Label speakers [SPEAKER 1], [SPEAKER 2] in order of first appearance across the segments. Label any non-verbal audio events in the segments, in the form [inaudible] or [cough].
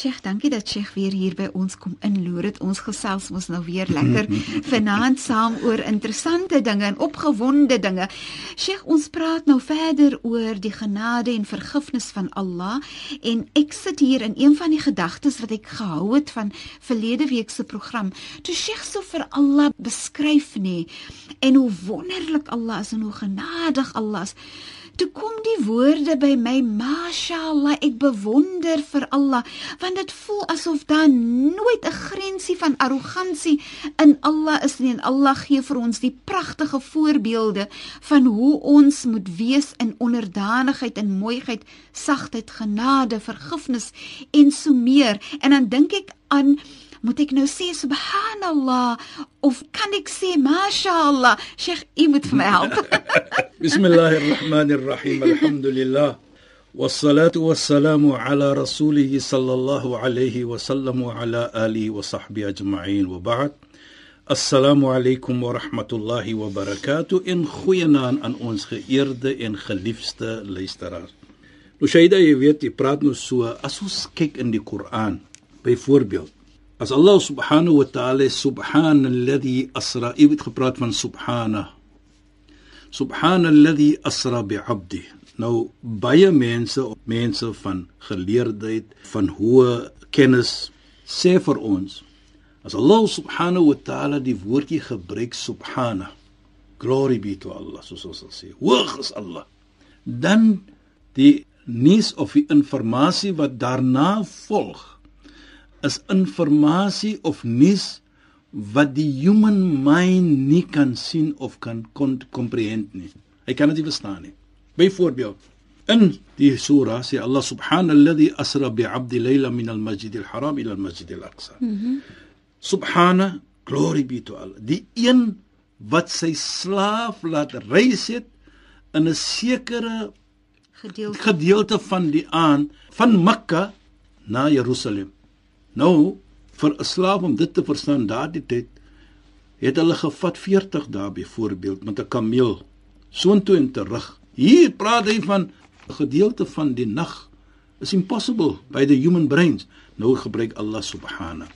[SPEAKER 1] Sheikh, dankie dat Sheikh weer hier by ons kom inloer. Dit ons gesels mos nou weer lekker [laughs] vanaand saam oor interessante dinge en opgewonde dinge. Sheikh, ons praat nou verder oor die genade en vergifnis van Allah en ek sit hier in een van die gedagtes wat ek gehou het van verlede week se program. Toe Sheikh so vir Allah beskryf nê en hoe wonderlik Allah is en hoe genadig Allah is. Toe kom die woorde by my, mashallah, ek bewonder vir Allah, want dit voel asof daar nooit 'n grensie van arrogansie in Allah is nie en Allah gee vir ons die pragtige voorbeelde van hoe ons moet wees in onderdanigheid en mooiheid, sagtheid, genade, vergifnis en so meer. En dan dink ek aan moet ek nou sê subhanallah of kan ek sê mashallah sheikh u moet vir my help [laughs]
[SPEAKER 2] bismillahirrahmanirrahim alhamdulillah والصلاه والسلام على رسوله صلى الله عليه وسلم وعلى اله وصحبه اجمعين وبعد السلام عليكم ورحمه الله وبركاته in goeienaand aan ons geëerde en geliefde luisteraars nou Shaida jy weet jy praat nou so as ons kyk in die Koran byvoorbeeld As Allah subhanahu wa ta'ala subhanalladhi asra, jy het gepraat van subhana. Subhanalladhi asra bi'abdi. Nou baie mense, mense van geleerdheid, van hoë kennis sê vir ons as Allah subhanahu wa ta'ala die woordjie gebruik subhana. Glory be to Allah, soos ons sal sê. Hoog is Allah. Dan die nuus of die inligting wat daarna volg is inligting of nuus wat die human mind nie kan sien of kan comprehend nie. Hy kan dit nie verstaan nie. Byvoorbeeld, in die surah sê Allah subhanalladhi asra bi'abdi layla min al-masjid al-haram ila al-masjid al-aqsa. Mm -hmm. Subhana, glory be to Allah. Die een wat sy slaaf laat reis het in 'n sekere gedeelte gedeelte van die aan van Mekka na Jerusalem. Nou vir 'n slaaf om dit te verstaan daardie tyd het hulle gevat 40 dae byvoorbeeld met 'n kameel soontoe en terug. Hier praat hy van 'n gedeelte van die nag is impossible by the human brains. Nou gebruik Allah subhana.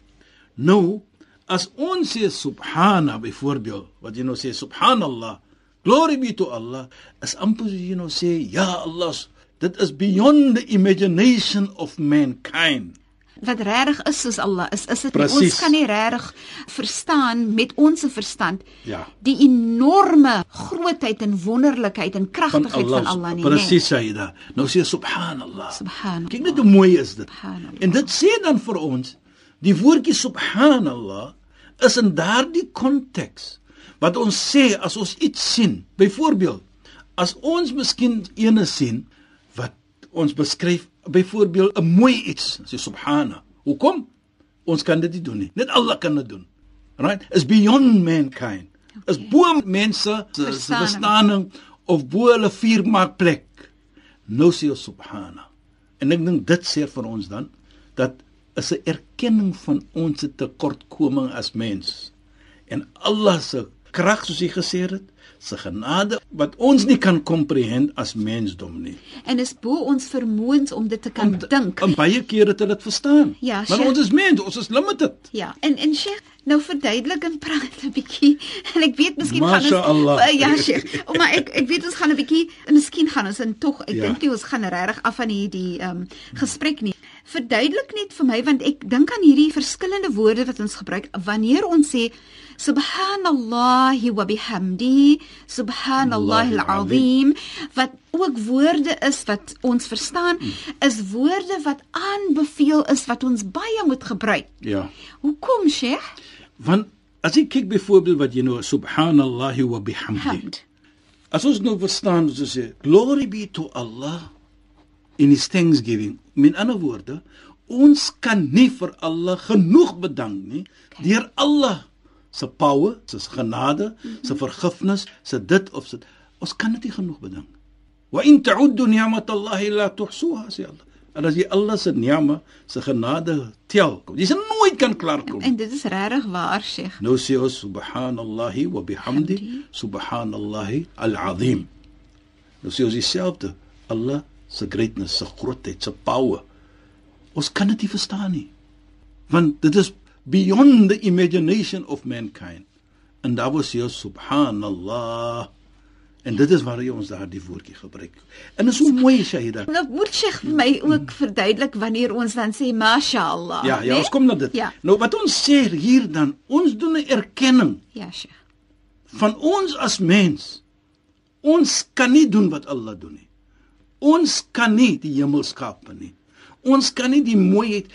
[SPEAKER 2] Nou as ons sê subhana byvoorbeeld wat jy nou sê subhanallah glory be to Allah as amper jy nou sê ja Allah dit is beyond the imagination of mankind
[SPEAKER 1] wat regtig is soos Allah is is dit ons kan nie regtig verstaan met ons verstand
[SPEAKER 2] ja.
[SPEAKER 1] die enorme grootheid en wonderlikheid en kragtigheid van Allah, van Allah nie
[SPEAKER 2] presies sê jy da nou sê subhanallah. Subhanallah. Kyk net hoe mooi is dit. En dit sê dan vir ons die woordjie subhanallah is in daardie konteks wat ons sê as ons iets sien. Byvoorbeeld as ons miskien ene sien wat ons beskryf byvoorbeeld 'n mooi iets, sê subhana. Hoekom? Ons kan dit nie doen nie. Net Allah kan dit doen. Right? Is beyond mankind. Is bo mense se verstaaning of bo hulle vuur maak plek. Nou sê ons subhana. En ek dink dit sê vir ons dan dat is 'n erkenning van ons tekortkoming as mens. En Allah se krag soos hy gesê het, se genade wat ons nie kan komprehend as mensdom nie.
[SPEAKER 1] En is bo ons vermoëns om dit te kan om, dink.
[SPEAKER 2] En baie kere het dit verstaan.
[SPEAKER 1] Ja,
[SPEAKER 2] maar ons is mens, ons is limited.
[SPEAKER 1] Ja, en en Sheikh, nou verduidelik en praat 'n bietjie. [laughs] En ek weet miskien gaan ons uh, ja, Sheikh. Maar ek ek weet ons gaan 'n bietjie, miskien gaan ons en tog ek ja. dink nie ons gaan regtig af van hierdie ehm um, gesprek nie. Verduidelik net vir my want ek dink aan hierdie verskillende woorde wat ons gebruik wanneer ons sê subhanallahi wa bihamdi subhanallahil azim wat ook woorde is wat ons verstaan is woorde wat aanbeveel is wat ons baie moet gebruik.
[SPEAKER 2] Ja.
[SPEAKER 1] Hoekom, Sheikh?
[SPEAKER 2] Want as ek kyk byvoorbeeld wat jy nou subhanallahi wa bihamdi.
[SPEAKER 1] Hamd.
[SPEAKER 2] As ons nou verstaan so sê glory be to Allah in his thanksgiving. Met ander woorde, ons kan nie vir Allah genoeg bedank nie deur Allah se power, se genade, se vergifnis, se dit of se ons kan dit nie genoeg bedank. Wa in ta'uddu ni'matallahi la tuhsuha sê Allah. En as jy Allah se ni'ma, se genade tel, jy sal nooit kan klaarkom.
[SPEAKER 1] En dit is regtig waar, Sheikh.
[SPEAKER 2] Nou sê ons subhanallahi wa bihamdi
[SPEAKER 1] Hamdi.
[SPEAKER 2] subhanallahi al-azim. Nou sê ons dieselfde. Allah se greatness, se grootheid, se power. Ons kan dit nie verstaan nie. Want dit is beyond the imagination of mankind. En daar was hier subhanallah. En dit is waar jy ons daardie woordjie gebruik. En is so mooi, Shahida.
[SPEAKER 1] Nou moet Sheikh vir my ook verduidelik wanneer ons dan sê mashallah.
[SPEAKER 2] Ja, ja,
[SPEAKER 1] né?
[SPEAKER 2] ons kom na dit.
[SPEAKER 1] Ja.
[SPEAKER 2] Nou wat ons sê hier dan, ons doen 'n erkenning
[SPEAKER 1] Ja, Sheikh.
[SPEAKER 2] van ons as mens. Ons kan nie doen wat Allah doen nie. Ons kan nie die hemel skaap nie. Ons kan nie die mooiheid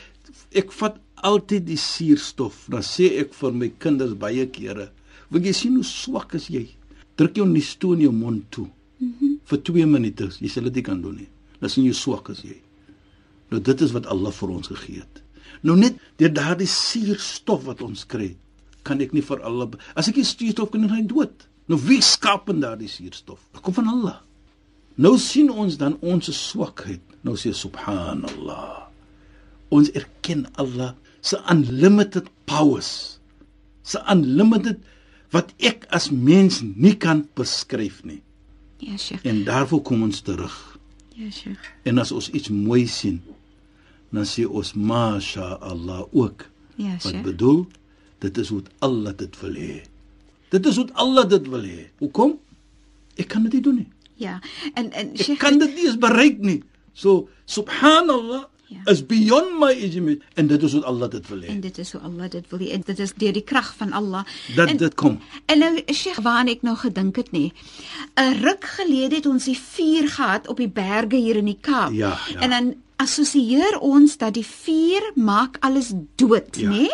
[SPEAKER 2] ek vat altyd die suurstof. Dan sê ek vir my kinders baie kere, "Wil jy sien hoe swak is jy? Druk jou nuus toe in jou mond toe." Mm -hmm. vir 2 minute. Jy sal dit nie kan doen nie. Dan sien jy swak is jy. Nou dit is wat Allah vir ons gegee het. Nou net deur daardie suurstof wat ons kry, kan ek nie vir Allah as ek die suurstof kan hy dood. Nou wie skaap in daardie suurstof? Dit kom van Allah. Nou sien ons dan ons swakheid. Nou sê subhanallah. Ons erken Allah se unlimited powers. Se unlimited wat ek as mens nie kan beskryf nie.
[SPEAKER 1] Ja, Sheikh.
[SPEAKER 2] En daarvoor kom ons terug.
[SPEAKER 1] Ja, Sheikh.
[SPEAKER 2] En as ons iets mooi sien, dan sê ons masha Allah ook.
[SPEAKER 1] Ja,
[SPEAKER 2] Wat
[SPEAKER 1] Sheikh.
[SPEAKER 2] bedoel? Dit is hoe Allah dit wil hê. Dit is hoe Allah dit wil hê. Hoekom? Ek kan dit nie doen nie.
[SPEAKER 1] Ja. En en
[SPEAKER 2] Ek
[SPEAKER 1] Sheikh
[SPEAKER 2] kan dit nie eens bereik nie. So subhanallah
[SPEAKER 1] Ja.
[SPEAKER 2] is beyond my imagination en dit is hoe Allah dit wil hê.
[SPEAKER 1] en dit is hoe Allah dit wil hê. En dit is deur die krag van Allah.
[SPEAKER 2] Dat
[SPEAKER 1] en,
[SPEAKER 2] dit kom.
[SPEAKER 1] En nou Sheikh, waar ek nou gedink het nê. 'n Ruk gelede het ons die vuur gehad op die berge hier in die Kaap.
[SPEAKER 2] Ja, ja.
[SPEAKER 1] En dan assosieer ons dat die vuur maak alles dood,
[SPEAKER 2] Ja.
[SPEAKER 1] nê?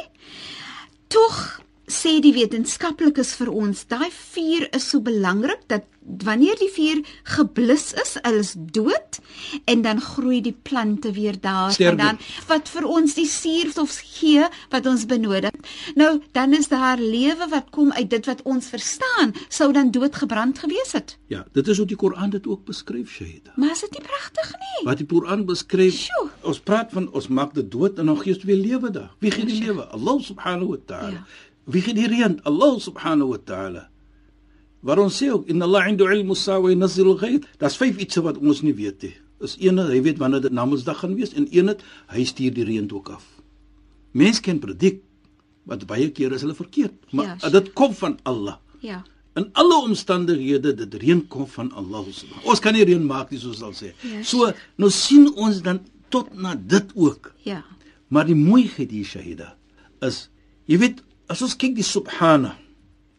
[SPEAKER 1] Tog sê die wetenskaplikes vir ons, daai vuur is so belangrik dat wanneer die vuur geblus is, is dood en dan groei die plante weer daar
[SPEAKER 2] Sterker.
[SPEAKER 1] vandaan wat vir ons die suurstof gee wat ons benodig. Nou, dan is daar lewe wat kom uit dit wat ons verstaan, sou dan doodgebrand gewees het.
[SPEAKER 2] Ja, dit is hoe die Koran dit ook beskryf, Shaida.
[SPEAKER 1] Maar is dit nie pragtig nie?
[SPEAKER 2] Wat die Koran beskryf,
[SPEAKER 1] Sjoe.
[SPEAKER 2] ons praat van ons maak dit dood en dan gee ons weer lewe daar. Wie gee die lewe? Allah subhanahu wa ta'ala.
[SPEAKER 1] Ja.
[SPEAKER 2] Wie gee die reën? Allah subhanahu wa ta'ala. Waar ons sê ook inna Allah 'inda 'ilmu as-saa wa yunzilu al-ghayth. Daar's vyf iets wat ons nie weet nie. Is een, hy weet wanneer dit Namedsdag gaan wees en een het hy stuur die reën ook af. Mense kan predik, wat baie kere is hulle verkeerd, maar
[SPEAKER 1] Ja,
[SPEAKER 2] dit kom van Allah.
[SPEAKER 1] Ja.
[SPEAKER 2] In alle omstandighede dit reën kom van Allah subhanahu. Ons kan nie reën maak nie soos al sê.
[SPEAKER 1] Ja,
[SPEAKER 2] So nou sien ons dan tot na dit ook.
[SPEAKER 1] Ja.
[SPEAKER 2] Maar die mooiheid hier Shahida is jy weet as ons kyk die subhana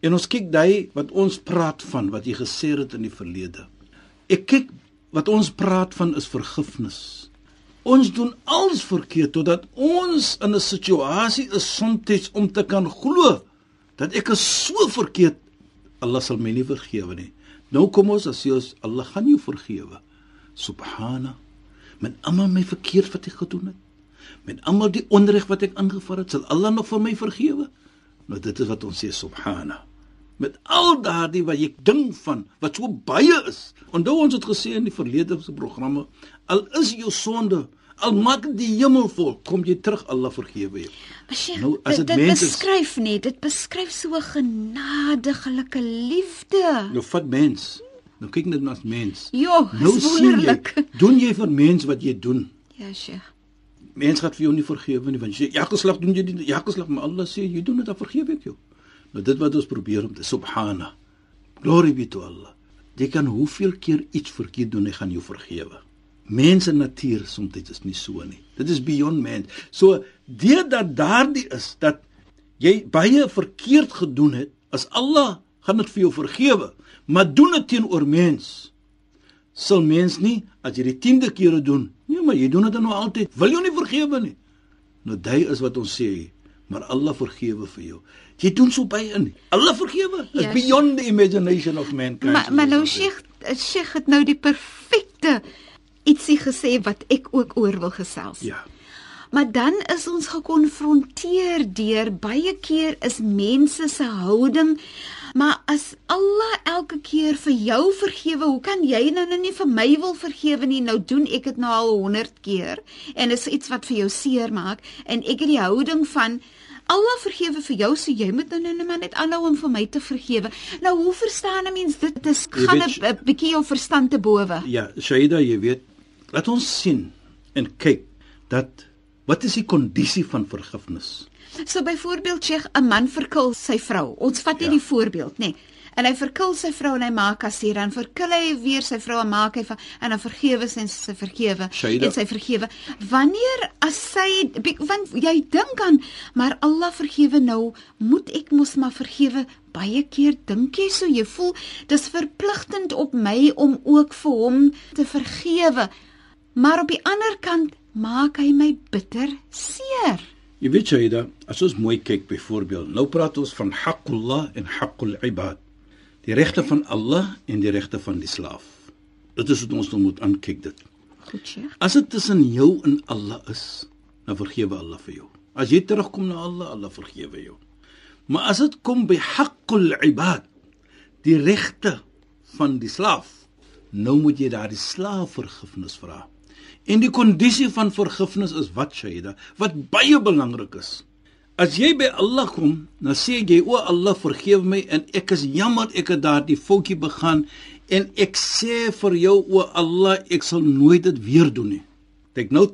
[SPEAKER 2] en ons kyk daai wat ons praat van wat jy gesê het in die verlede. Ek kyk wat ons praat van is vergifnis. Ons doen alles verkeerd totdat ons in 'n situasie is soms om te kan glo dat ek is so verkeerd Allah sal my nie vergewe nie. Nou kom ons as jy ons Allah gaan jou vergewe. Subhana. Met almal my verkeerd wat ek gedoen het. Met almal die onreg wat ek aangevat het, sal Allah nog vir my vergewe. Nou dit is wat ons sê Subhana. Met al daardie wat ek ding van wat so baie is. Onthou ons het gesê in die verlede se programme, al is jou sonde, al maak die hemel vol, kom jy terug Allah vergewe jou.
[SPEAKER 1] Sheikh,
[SPEAKER 2] Nou, as
[SPEAKER 1] dit,
[SPEAKER 2] dit
[SPEAKER 1] dit
[SPEAKER 2] mens is-
[SPEAKER 1] beskryf nie, dit beskryf so 'n genadige liefde.
[SPEAKER 2] Nou vat mens. Nou kyk net na mens.
[SPEAKER 1] Jo,
[SPEAKER 2] Nou sien jy,
[SPEAKER 1] wonderlik. [laughs]
[SPEAKER 2] doen jy vir mens wat jy doen.
[SPEAKER 1] Ja, Sheikh.
[SPEAKER 2] Mens gaan vir jou nie vergewe nie want jy ja geslag doen jy die ja geslag maar Allah sê jy doen dit dan vergewe ek jou. Nou dit wat ons probeer om te subhana. Glory be to Allah. Jy kan hoeveel keer iets verkeerd doen, hy gaan jou vergewe. mense natuur soms is nie so nie. Dit is beyond man. So deurdat daardie is dat jy baie verkeerd gedoen het, as Allah gaan dit vir jou vergewe, maar doen dit teenoor mens. Sal mens nie as jy die 10de kere doen, nee, maar jy doen dit nou altyd, wil jy nie vergewe nie. Nou dit is wat ons sê, maar Allah vergewe vir jou. Jy doen so baie in. Allah vergewe. It's
[SPEAKER 1] Yes.
[SPEAKER 2] beyond the imagination of mankind.
[SPEAKER 1] Maar maar nou Sheikh Sheikh het nou die perfekte ietsie gesê wat ek ook oor wil gesels.
[SPEAKER 2] Ja.
[SPEAKER 1] Maar dan is ons gekonfronteer deur baie keer is mense se houding maar as Allah elke keer vir jou vergewe, hoe kan jy nou nou nie vir my wil vergewe nie? Nou doen ek dit nou al 100 keer en is iets wat vir jou seer maak en ek het die houding van Allah vergewe vir jou, so jy moet nou nou nou maar net aanhou om vir my te vergewe. Nou hoe verstaan 'n mens dit? Dit gaan 'n bietjie jou verstand te bowe.
[SPEAKER 2] Ja, Shaida, jy weet, laat ons sien en kyk dat wat is die kondisie van vergifnis?
[SPEAKER 1] So byvoorbeeld sê 'n man verkil sy vrou. Ons vat net
[SPEAKER 2] Ja.
[SPEAKER 1] die voorbeeld, nê. Nee. En hy verkil sy vrou en hy maak as hier en verkil hy weer sy vrou en maak hy van en dan vergewe sy en sy vergewe
[SPEAKER 2] Shaida.
[SPEAKER 1] en sy vergewe. Wanneer as sy want jy dink aan maar Allah vergewe nou, moet ek mos maar vergewe. Baie keer dink jy so jy voel dis verpligtend op my om ook vir hom te vergewe. Maar op die ander kant maak hy my bitter seer.
[SPEAKER 2] Jy weet Shaida, as ons mooi kyk byvoorbeeld, nou praat ons van haqqullah en haqqul ibad. Die regte van Allah en die regte van die slaaf. Dit is wat ons nou moet aankyk dit.
[SPEAKER 1] Goed, Sheikh.
[SPEAKER 2] As dit tussen jou en Allah is, dan vergewe Allah vir jou. As jy terugkom na Allah, Allah vergewe jou. Maar as dit kom by haqqul ibad, die regte van die slaaf, nou moet jy daardie slaaf vergifnis vra. En die kondisie van vergifnis is wat Shaida, wat baie belangrik is. As jy by Allah kom, dan sê jy o Allah vergewe my en ek is jammer ek het daardie foutjie begaan en ek sê vir jou o Allah ek sal nooit dit weer doen nie. Kyk nou,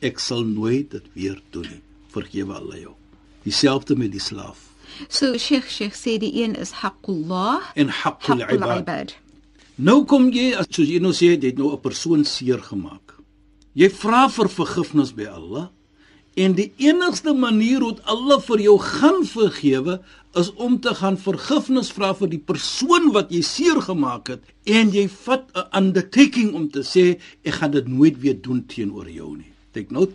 [SPEAKER 2] ek sal nooit dit weer doen nie. Vergewe Allah jou. Dieselfde met die slaaf
[SPEAKER 1] So Sheikh Sheikh sê die een is haqqullah,
[SPEAKER 2] en haqqul ibad. Nou kom jy as soos jy nou sê jy het nou 'n persoon seer gemaak. Jy vra vir vergifnis by Allah en die enigste manier hoe Allah vir jou gaan vergewe is om te gaan vergifnis vra vir die persoon wat jy seer gemaak het en jy vat 'n undertaking om te sê ek gaan dit nooit weer doen teenoor jou nie. Kyk nou,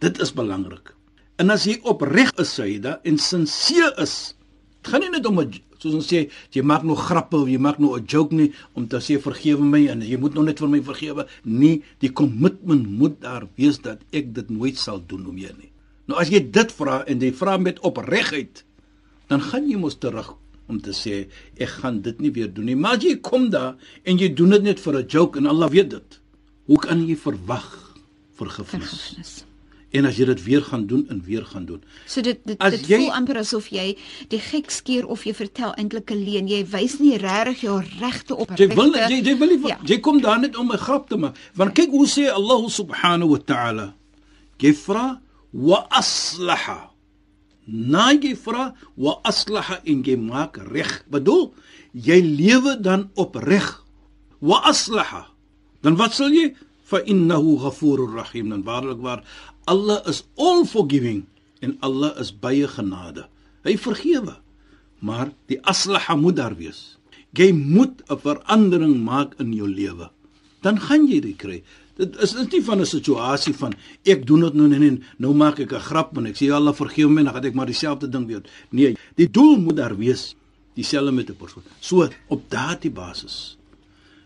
[SPEAKER 2] dit is belangrik. En as jy opreg is, Saida, en sinseer is, dit gaan nie net om 'n soos ons sê, jy maak nou grappe of jy maak nou 'n joke nie om te sê vergewe my en jy moet nou net vir my vergewe. Nee, die kommitment moet daar wees dat ek dit nooit sal doen om meer nie. Nou as jy dit vra en jy vra met opregheid, dan gaan jy mos terug om te sê ek gaan dit nie weer doen nie. Maar jy kom daar en jy doen dit net vir 'n joke en Allah weet dit. Hoe kan jy verwag vergifnis?
[SPEAKER 1] Vergifnis.
[SPEAKER 2] En as jy dit weer gaan doen en weer gaan doen.
[SPEAKER 1] So dit dit,
[SPEAKER 2] As
[SPEAKER 1] dit
[SPEAKER 2] jy-
[SPEAKER 1] voel amper asof jy die gek skeer of jy vertel eintlik 'n leuen. Jy wys nie regtig jou regte op.
[SPEAKER 2] Jy wil jy, jy wil nie
[SPEAKER 1] Ja.
[SPEAKER 2] jy kom daar net om 'n grap te maak. Want kyk hoe sê Allah subhanahu wa ta'ala. Jy vra wa aslaha. Na jy vra wa aslaha en jy maak reg. Bedoel jy lewe dan opreg. Wa aslaha. Dan wat sal jy? Fa innahu ghafurur rahim. Dan waarlik waar Allah is all forgiving en Allah is baie genade. Hy vergewe. Maar die aslaha moet daar wees. Jy moet 'n verandering maak in jou lewe. Dan gaan jy dit kry. Dit is is nie van 'n situasie van ek doen dit nou en en nou maak ek 'n grap en ek sê Allah vergewe my en dan gaan ek maar dieselfde ding weer. Nee, die doel moet daar wees. Dieselfde met 'n persoon. So op daardie basis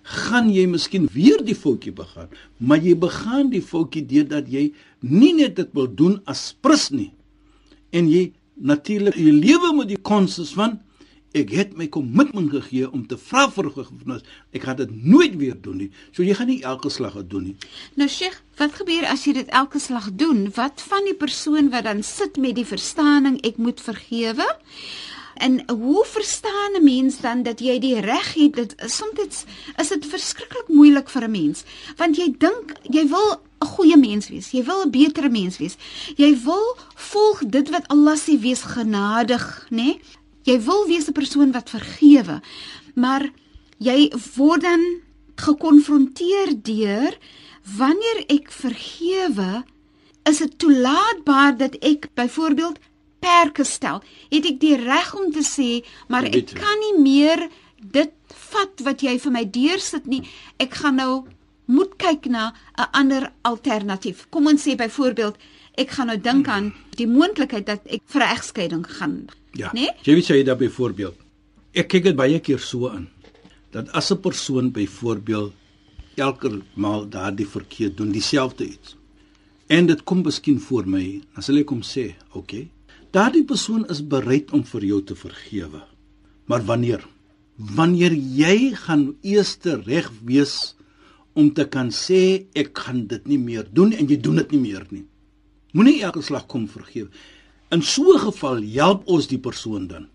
[SPEAKER 2] gaan jy miskien weer die foutjie begaan, maar jy begaan die foutjie deurdat jy nie net dit wil doen as prins nie. En jy natuurlik jy lewe met die konsens van ek het my kommitment gegee om te vra vir vergifnis. Ek gaan dit nooit weer doen nie. So jy gaan nie elke slag dit doen nie.
[SPEAKER 1] Nou Sheikh, wat gebeur as jy dit elke slag doen? Wat van die persoon wat dan sit met die verstaaning ek moet vergewe? En hoe verstaan 'n mens dan dat jy die reg het? Dit soms is dit verskriklik moeilik vir 'n mens, want jy dink jy wil 'n goeie mens wees. Jy wil 'n beter mens wees. Jy wil volg dit wat Allah sê wees genadig, né? Nee? Jy wil wees 'n persoon wat vergewe. Maar jy word dan gekonfronteer deur wanneer ek vergewe, is dit toelaatbaar dat ek byvoorbeeld perke stel. Het ek die reg om te sê, maar
[SPEAKER 2] Ek
[SPEAKER 1] kan nie meer dit vat wat jy vir my deursit nie. Ek gaan nou moet kyk na 'n ander alternatief. Kom ons sê byvoorbeeld, ek gaan nou dink aan die moontlikheid dat ek vir 'n egskeiding gaan.
[SPEAKER 2] Ja.
[SPEAKER 1] Nee?
[SPEAKER 2] Jy weet jy dat byvoorbeeld ek kyk dit baie keer so aan dat as 'n persoon byvoorbeeld elke maal daardie verkeerd doen dieselfde iets. En dit kom miskien voor my, dan sal ek hom sê, "Oké, okay, daardie persoon is bereid om vir jou te vergewe. Maar wanneer? Wanneer jy gaan eers reg wees om te kan sê ek gaan dit nie meer doen en jy doen dit nie meer nie. Moenie elke slag kom vergewe. In so 'n geval help ons die persoon dan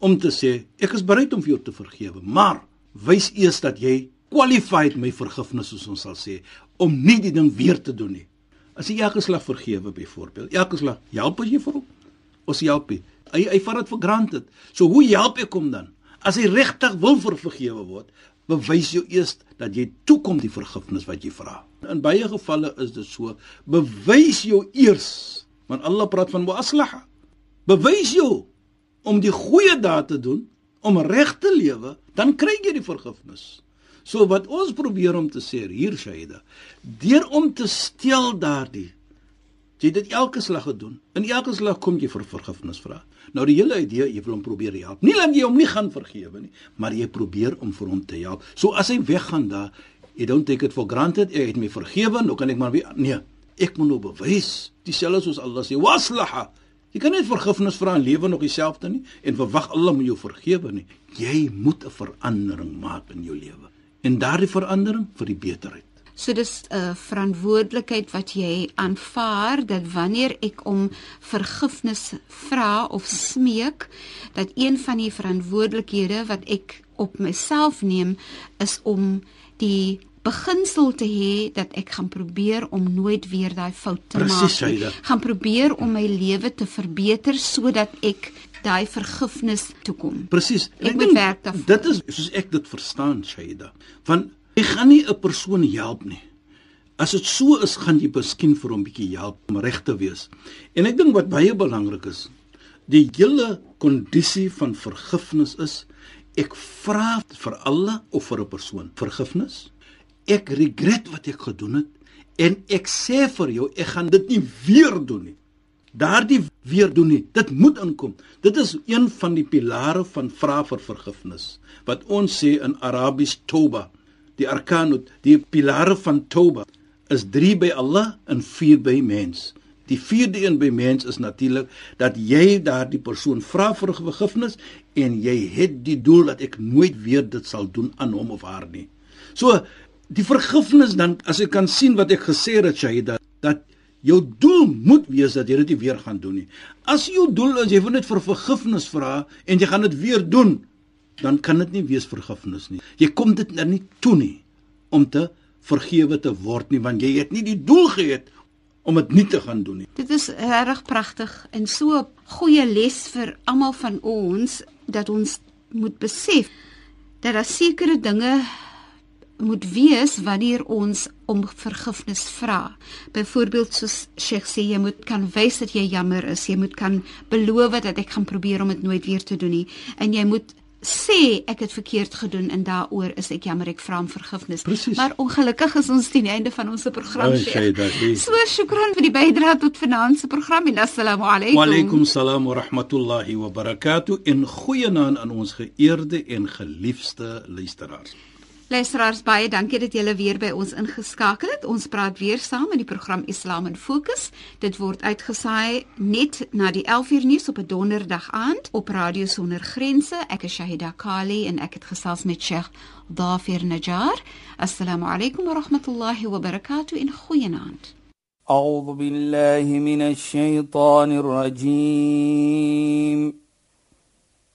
[SPEAKER 2] om te sê ek is bereid om vir jou te vergewe, maar wys eers dat jy qualified my vergifnis soos ons sal sê om nie die ding weer te doen nie. As jy elke slag vergewe byvoorbeeld, elke slag help as jy vir hom jy help nie. Hy hy vat dit vir granted. So hoe help ek hom dan? As hy regtig wil vergewe word, bewys jou eers dat jy toekom die vergifnis wat jy vra. In baie gevalle is dit so, bewys jou eers, want Allah praat van muaslaha. Bewys jou om die goeie daad te doen, om reg te lewe, dan kry jy die vergifnis. So wat ons probeer om te sê hier Shaida, deur om te stel daardie jy het dit elke slag gedoen. In elke slag kom jy vir vergifnis vra. Nou die hele idee, jy wil hom probeer help. Nie dat jy hom nie gaan vergewe nie, maar jy probeer om vir hom te help. So as hy weggaan daar, you don't take it for granted, ek het my vergewe, nou kan ek maar weer nee, ek moet nou bewys. Dieselfde soos Allah sê, waslaha. Jy kan nie vergifnis vra en lewe nog dieselfde nie en verwag Allah moet jou vergewe nie. Jy moet 'n verandering maak in jou lewe. En daardie verandering vir die beterheid.
[SPEAKER 1] So dis 'n verantwoordelikheid wat jy aanvaar dat wanneer ek om vergifnis vra of smeek, dat een van die verantwoordelikhede wat ek op myself neem is om die beginsel te hê dat ek gaan probeer om nooit weer daai fout te
[SPEAKER 2] Presies,
[SPEAKER 1] maak nie.
[SPEAKER 2] Shaida.
[SPEAKER 1] Gaan probeer om my lewe te verbeter sodat ek daai vergifnis toekom.
[SPEAKER 2] Presies. En
[SPEAKER 1] Ek moet werk daarvoor.
[SPEAKER 2] Dit is soos ek dit verstaan, Shaida. Want jy gaan nie 'n persoon help nie. As dit so is, gaan jy miskien vir hom bietjie help om reg te wees. En ek dink wat baie belangrik is, die hele kondisie van vergifnis is ek vra vir alle of vir 'n persoon vergifnis. Ek regret wat ek gedoen het en ek sê vir jou ek gaan dit nie weer doen nie. Daardie weer doen nie. Dit moet inkom. Dit is een van die pilare van vra vir vergifnis. Wat ons sê in Arabies Toba, die arkanut, die pilare van Toba is 3 by Allah en 4 by mens. Die vierde een by mens is natuurlik dat jy daardie persoon vra vir vergifnis en jy het die doel dat ek nooit weer dit sal doen aan hom of haar nie. So die vergifnis dan as ek kan sien wat ek gesê het Shahida dat jou doel moet wees dat jy dit nie weer gaan doen nie. As jou doel is jy wil net vir vergifnis vra en jy gaan dit weer doen, dan kan dit nie wees vergifnis nie. Jy kom dit nou nie toe nie om te vergewe te word nie want jy het nie die doel gehad om dit nie te gaan doen nie.
[SPEAKER 1] Dit is regtig pragtig en so 'n goeie les vir almal van ons dat ons moet besef dat daar sekere dinge moet wees wanneer ons om vergifnis vra. Byvoorbeeld soos Sheikh sê jy moet kan wys dat jy jammer is. Jy moet kan beloof dat ek gaan probeer om dit nooit weer te doen nie en jy moet sê ek het verkeerd gedoen en daaroor is ek jammer ek vra om vergifnis.
[SPEAKER 2] Presies.
[SPEAKER 1] Maar ongelukkig is ons teen die einde van ons program.
[SPEAKER 2] Oh.
[SPEAKER 1] So shukran vir die bydrae tot vanaand se program assalamu alaykum.
[SPEAKER 2] Wa alaykum salaam wa rahmatullahi wa barakatuh in goeie naam aan ons geëerde en geliefde luisteraars.
[SPEAKER 1] Luisteraars baie dankie dat julle weer by ons ingeskakel het. Ons praat weer saam in die program Islam in Fokus. Dit word uitgesaai net na die 11uur nuus op 'n donderdag aand op Radio Sonder Grense. Ek is Shahida Kali en ek het gesels met Sheikh Dafir Najjar. Assalamu alaykum wa rahmatullahi wa barakatuh in goeienaand.
[SPEAKER 3] أعوذ بالله من الشيطان الرجيم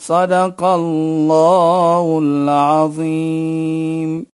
[SPEAKER 3] صدق الله العظيم.